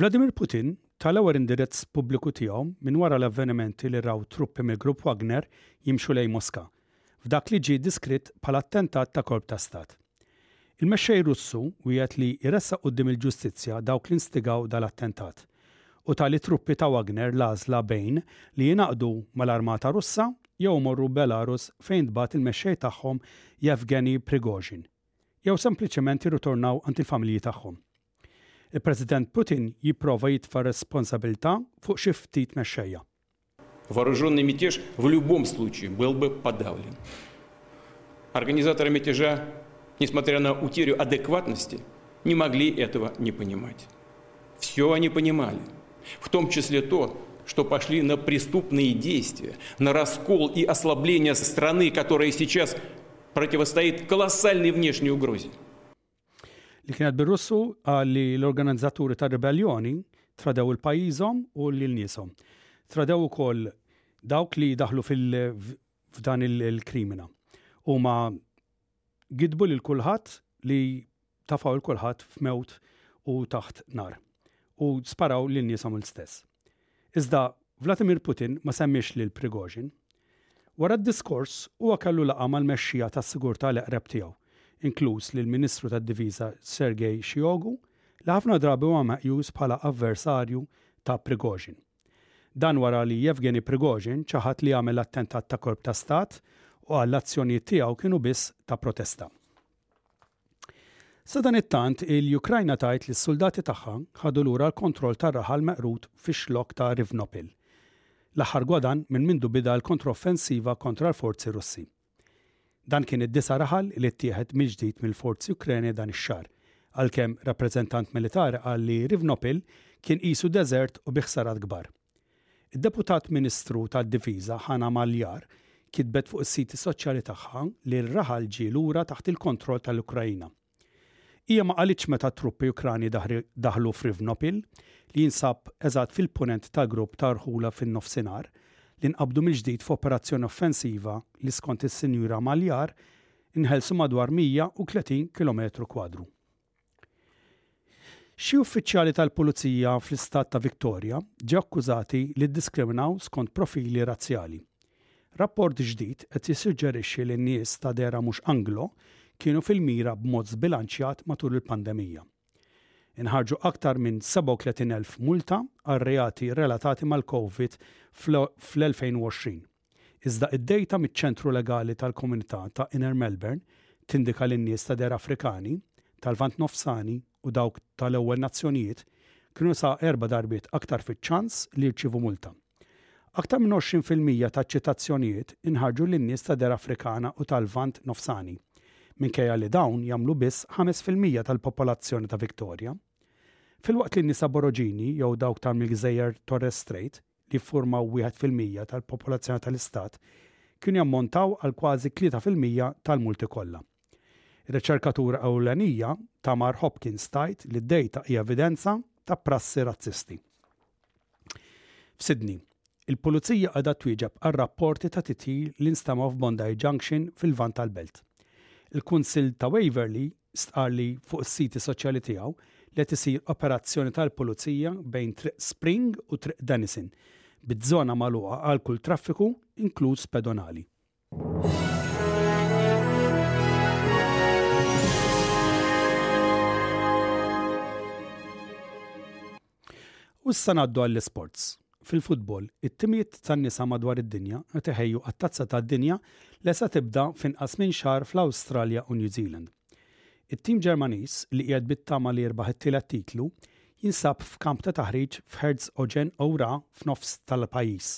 Vladimir Putin ta' l-ewwel indirezz pubbliku tiegħu minn wara l-avvenimenti li raw truppi mill-grupp Wagner jimxu lejn Moska, f'dak li ġie diskritt bħala attentat ta' kolp ta' stat. Il-Mexxej Russu wiegħed li jressaq quddiem il-ġustizzja dawk li nstigaw dal-attentat u ta lit-truppi ta' Wagner l-għażla bejn li jingħaqdu mal-armata Russa jew imorru Belarus fejn ntbagħat il-mexxej tagħhom Yevgeny Prigozhin jew sempliċement jirritornaw għand il-familji tagħhom. Il-President Putin jipprova jitfa' r-responsabilità fuq xi ftit mexxejja. Вооруженный мятеж в любом случае был бы подавлен. Организаторы мятежа, несмотря на утерю адекватности, не могли этого не понимать. Все они понимали, в том числе то, что пошли на преступные действия, на раскол и ослабление страны, которая сейчас противостоит колоссальной внешней угрозе. li kienet bir-Russu qal li l-organizzaturi tar-ribelljoni tradew il pajjiżhom u lil nieshom. Tradew ukoll dawk li daħlu f'dan il-krimina. Huma gidbu lil kulħadd li tafaw il kulħadd f'mewt u taħt nar. U sparaw lil nieshom l-istess. Iżda Vladimir Putin ma semmiex lil Prigozhin. Wara d-diskors, huwa kellu laqgħa mal-mexxija tas-sigurtà l-eqreb tiegħu, inkluż lill-Ministru tad-Difiża Sergei Shiogu, li ħafna drabi huwa meqjus bħala avversarju ta' Prigozhin. Dan wara li Yevgeny Prigozhin ċaħad li għamel attentat ta' korp ta' stat u qal l-azzjonijiet tiegħu kienu biss ta' protesta. Sadanittant, il-Ukrajna tgħid li s-suldati tagħha ħadu lura l-kontroll tar-raħal meqrud fix-xlokk ta' Rivnopil, l-aħħar gwadann minn mindu bida l-kontroffensiva kontra l-forzi Russi. Dan kien id-disa' raħal li ttieħed mill-ġdid mill-forzi Ukreni dan ix-xahar, għalkemm rappreżentant militari qal li Rivnopil kien qisu deżert u bi ħsarat kbar. Id-Deputat Ministru tad-Difiża Hana Maljar kitbet fuq is-siti soċjali tagħha li r-raħal ġie lura taħt il-kontroll tal-Ukraina. Hija ma qalitx meta t-truppi Ukrani daħlu f'Rivnopil, li jinsab eżatt fil-punent tal-grupp ta' rħula fin-nofsinhar, li nqabdu mill-ġdid f'operazzjoni offensiva li skont is-Sinjura Maljar inħelsu madwar 130 kilometru kwadru. Xi uffiċjali tal-pulizija fl-Istat ta' Victoria ġew akkużati li ddiskriminaw skont profili razzjali. Rapport ġdid qed jissuġġerixxi li nies ta' dehra mhux Anglo kienu fil-mira b'mod żbilanċjat matul il-pandemija. Inħarġu aktar minn 37,000 multa għal reati relatati mal-Covid fl-2020. Iżda id-dejta miċ-Ċentru Legali tal-Komunità ta' Inner Melbourne tindika li n-nies ta' dehra Afrikani, tal-Lvant Nofsani u dawk tal-Ewwel Nazzjonijiet kienu sa erba' darbiet aktar fiċ-ċans li jirċievu multa. Aktar minn 20 fil-mija taċ-ċitazzjonijiet inħarġu lin-nies ta' dehra Afrikana u tal-Lvant Nofsani, minkejja li dawn jagħmlu biss ħames fil-mija tal-popolazzjoni ta' Victoria. Filwaqt li n-nies Aboroġini jew dawk ta' mill-gżejjer Torres Strait li jiffurmaw wieħed fil-mija tal-popolazzjoni tal-Istat, kienu jammontaw għal kważi tlieta fil-mija tal-multi kollha. Ir-riċerkatura ewlenija Tamar Hopkins tgħid li d-dejta hija evidenza ta' prassi razzisti. F'Sydney, il-Pulizija qiegħda twieġeb għal rapporti ta' titjir li nstemgħu f'Bondi Junction fil-Lvant tal-Belt. Il-Kunsill ta' Waverley stqarr li fuq is-siti soċjali tiegħu li qed isir operazzjoni tal-Pulizija bejn Triq Spring u Triq Denison, biż-żona magħluqa għal kull traffiku, inkluż pedonali. U issa ngħaddu għall-isports. Fil-futbol, it-timijiet tan-nisa madwar id-dinja qed iħejju għat-Tazza tad-Dinja li se tibda f'inqas minn xahar fl-Awstralja u New Zealand. It-tim Ġermaniż, li qiegħed bit-tama li jirbaħ it-tielet titlu, jinsab f'kamp ta' taħriġ f'Herzogenaurach f'nofs tal-pajjiż.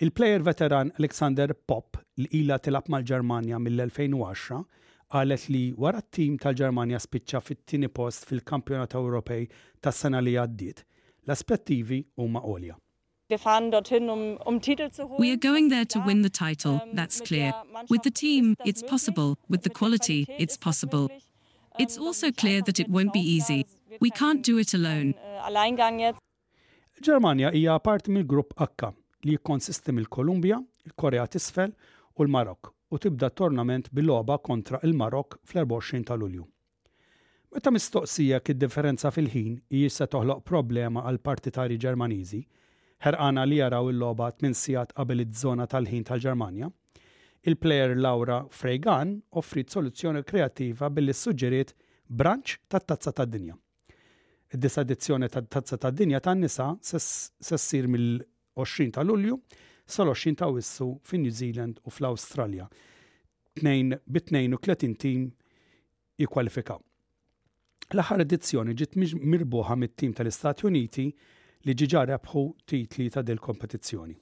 Il-plejer veteran Alexander Popp, li ilha tilgħab mal-Ġermanja mill-2010, qalet li wara t-tim tal-Ġermanja spiċċa fit-tieni post fil-Kampjonat Ewropej tas-sena li għaddiet, l-aspettivi huma għolja. Wir fahren dorthin um um Titel zu holen. We are going there to win the title, that's clear. With the team, it's possible, with the quality, it's possible. It's also clear that it won't be easy. We can't do it alone. Il-Ġermanja hija parti mill-Grupp H, li jikkonsisti mill-Kolumbja, il-Korea t'Isfel u l-Marokk u tibda t-tornament bi logħba kontra il-Marokk fl-24 ta' Lulju. Meta mistoqsi jekk id-differenza fil-ħin hijiex se toħloq problema għall-partitari Ġermaniżi, ħerqana li jaraw il-logħba tmien sigħat qabel iż-żona tal-ħin tal-Ġermanja, il-plejer Laura Freigang offriet soluzzjoni kreattiva billi ssuġġeriet branċ tat-Tazza tad-Dinja. Id-disa' edizzjoni tat-Tazza tad-Dinja tan-Nisa se ssir mill-20 ta' Lulju sal-20 ta' Awwissu fi New Zealand u fl-Awstralja bi 32 tim jikkwalifikaw. L-aħħar edizzjoni ġiet mirbuħa mit-tim tal-Istati Uniti li ġiġa rebħu titli ta' dil-kompetizzjoni.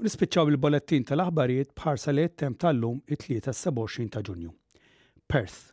U nispiċċaw bil-bolettin tal-aħbarijiet b'ħarsa lejn it-temp tal-lum it-Tlieta 27 ta' Ġunju. Perth,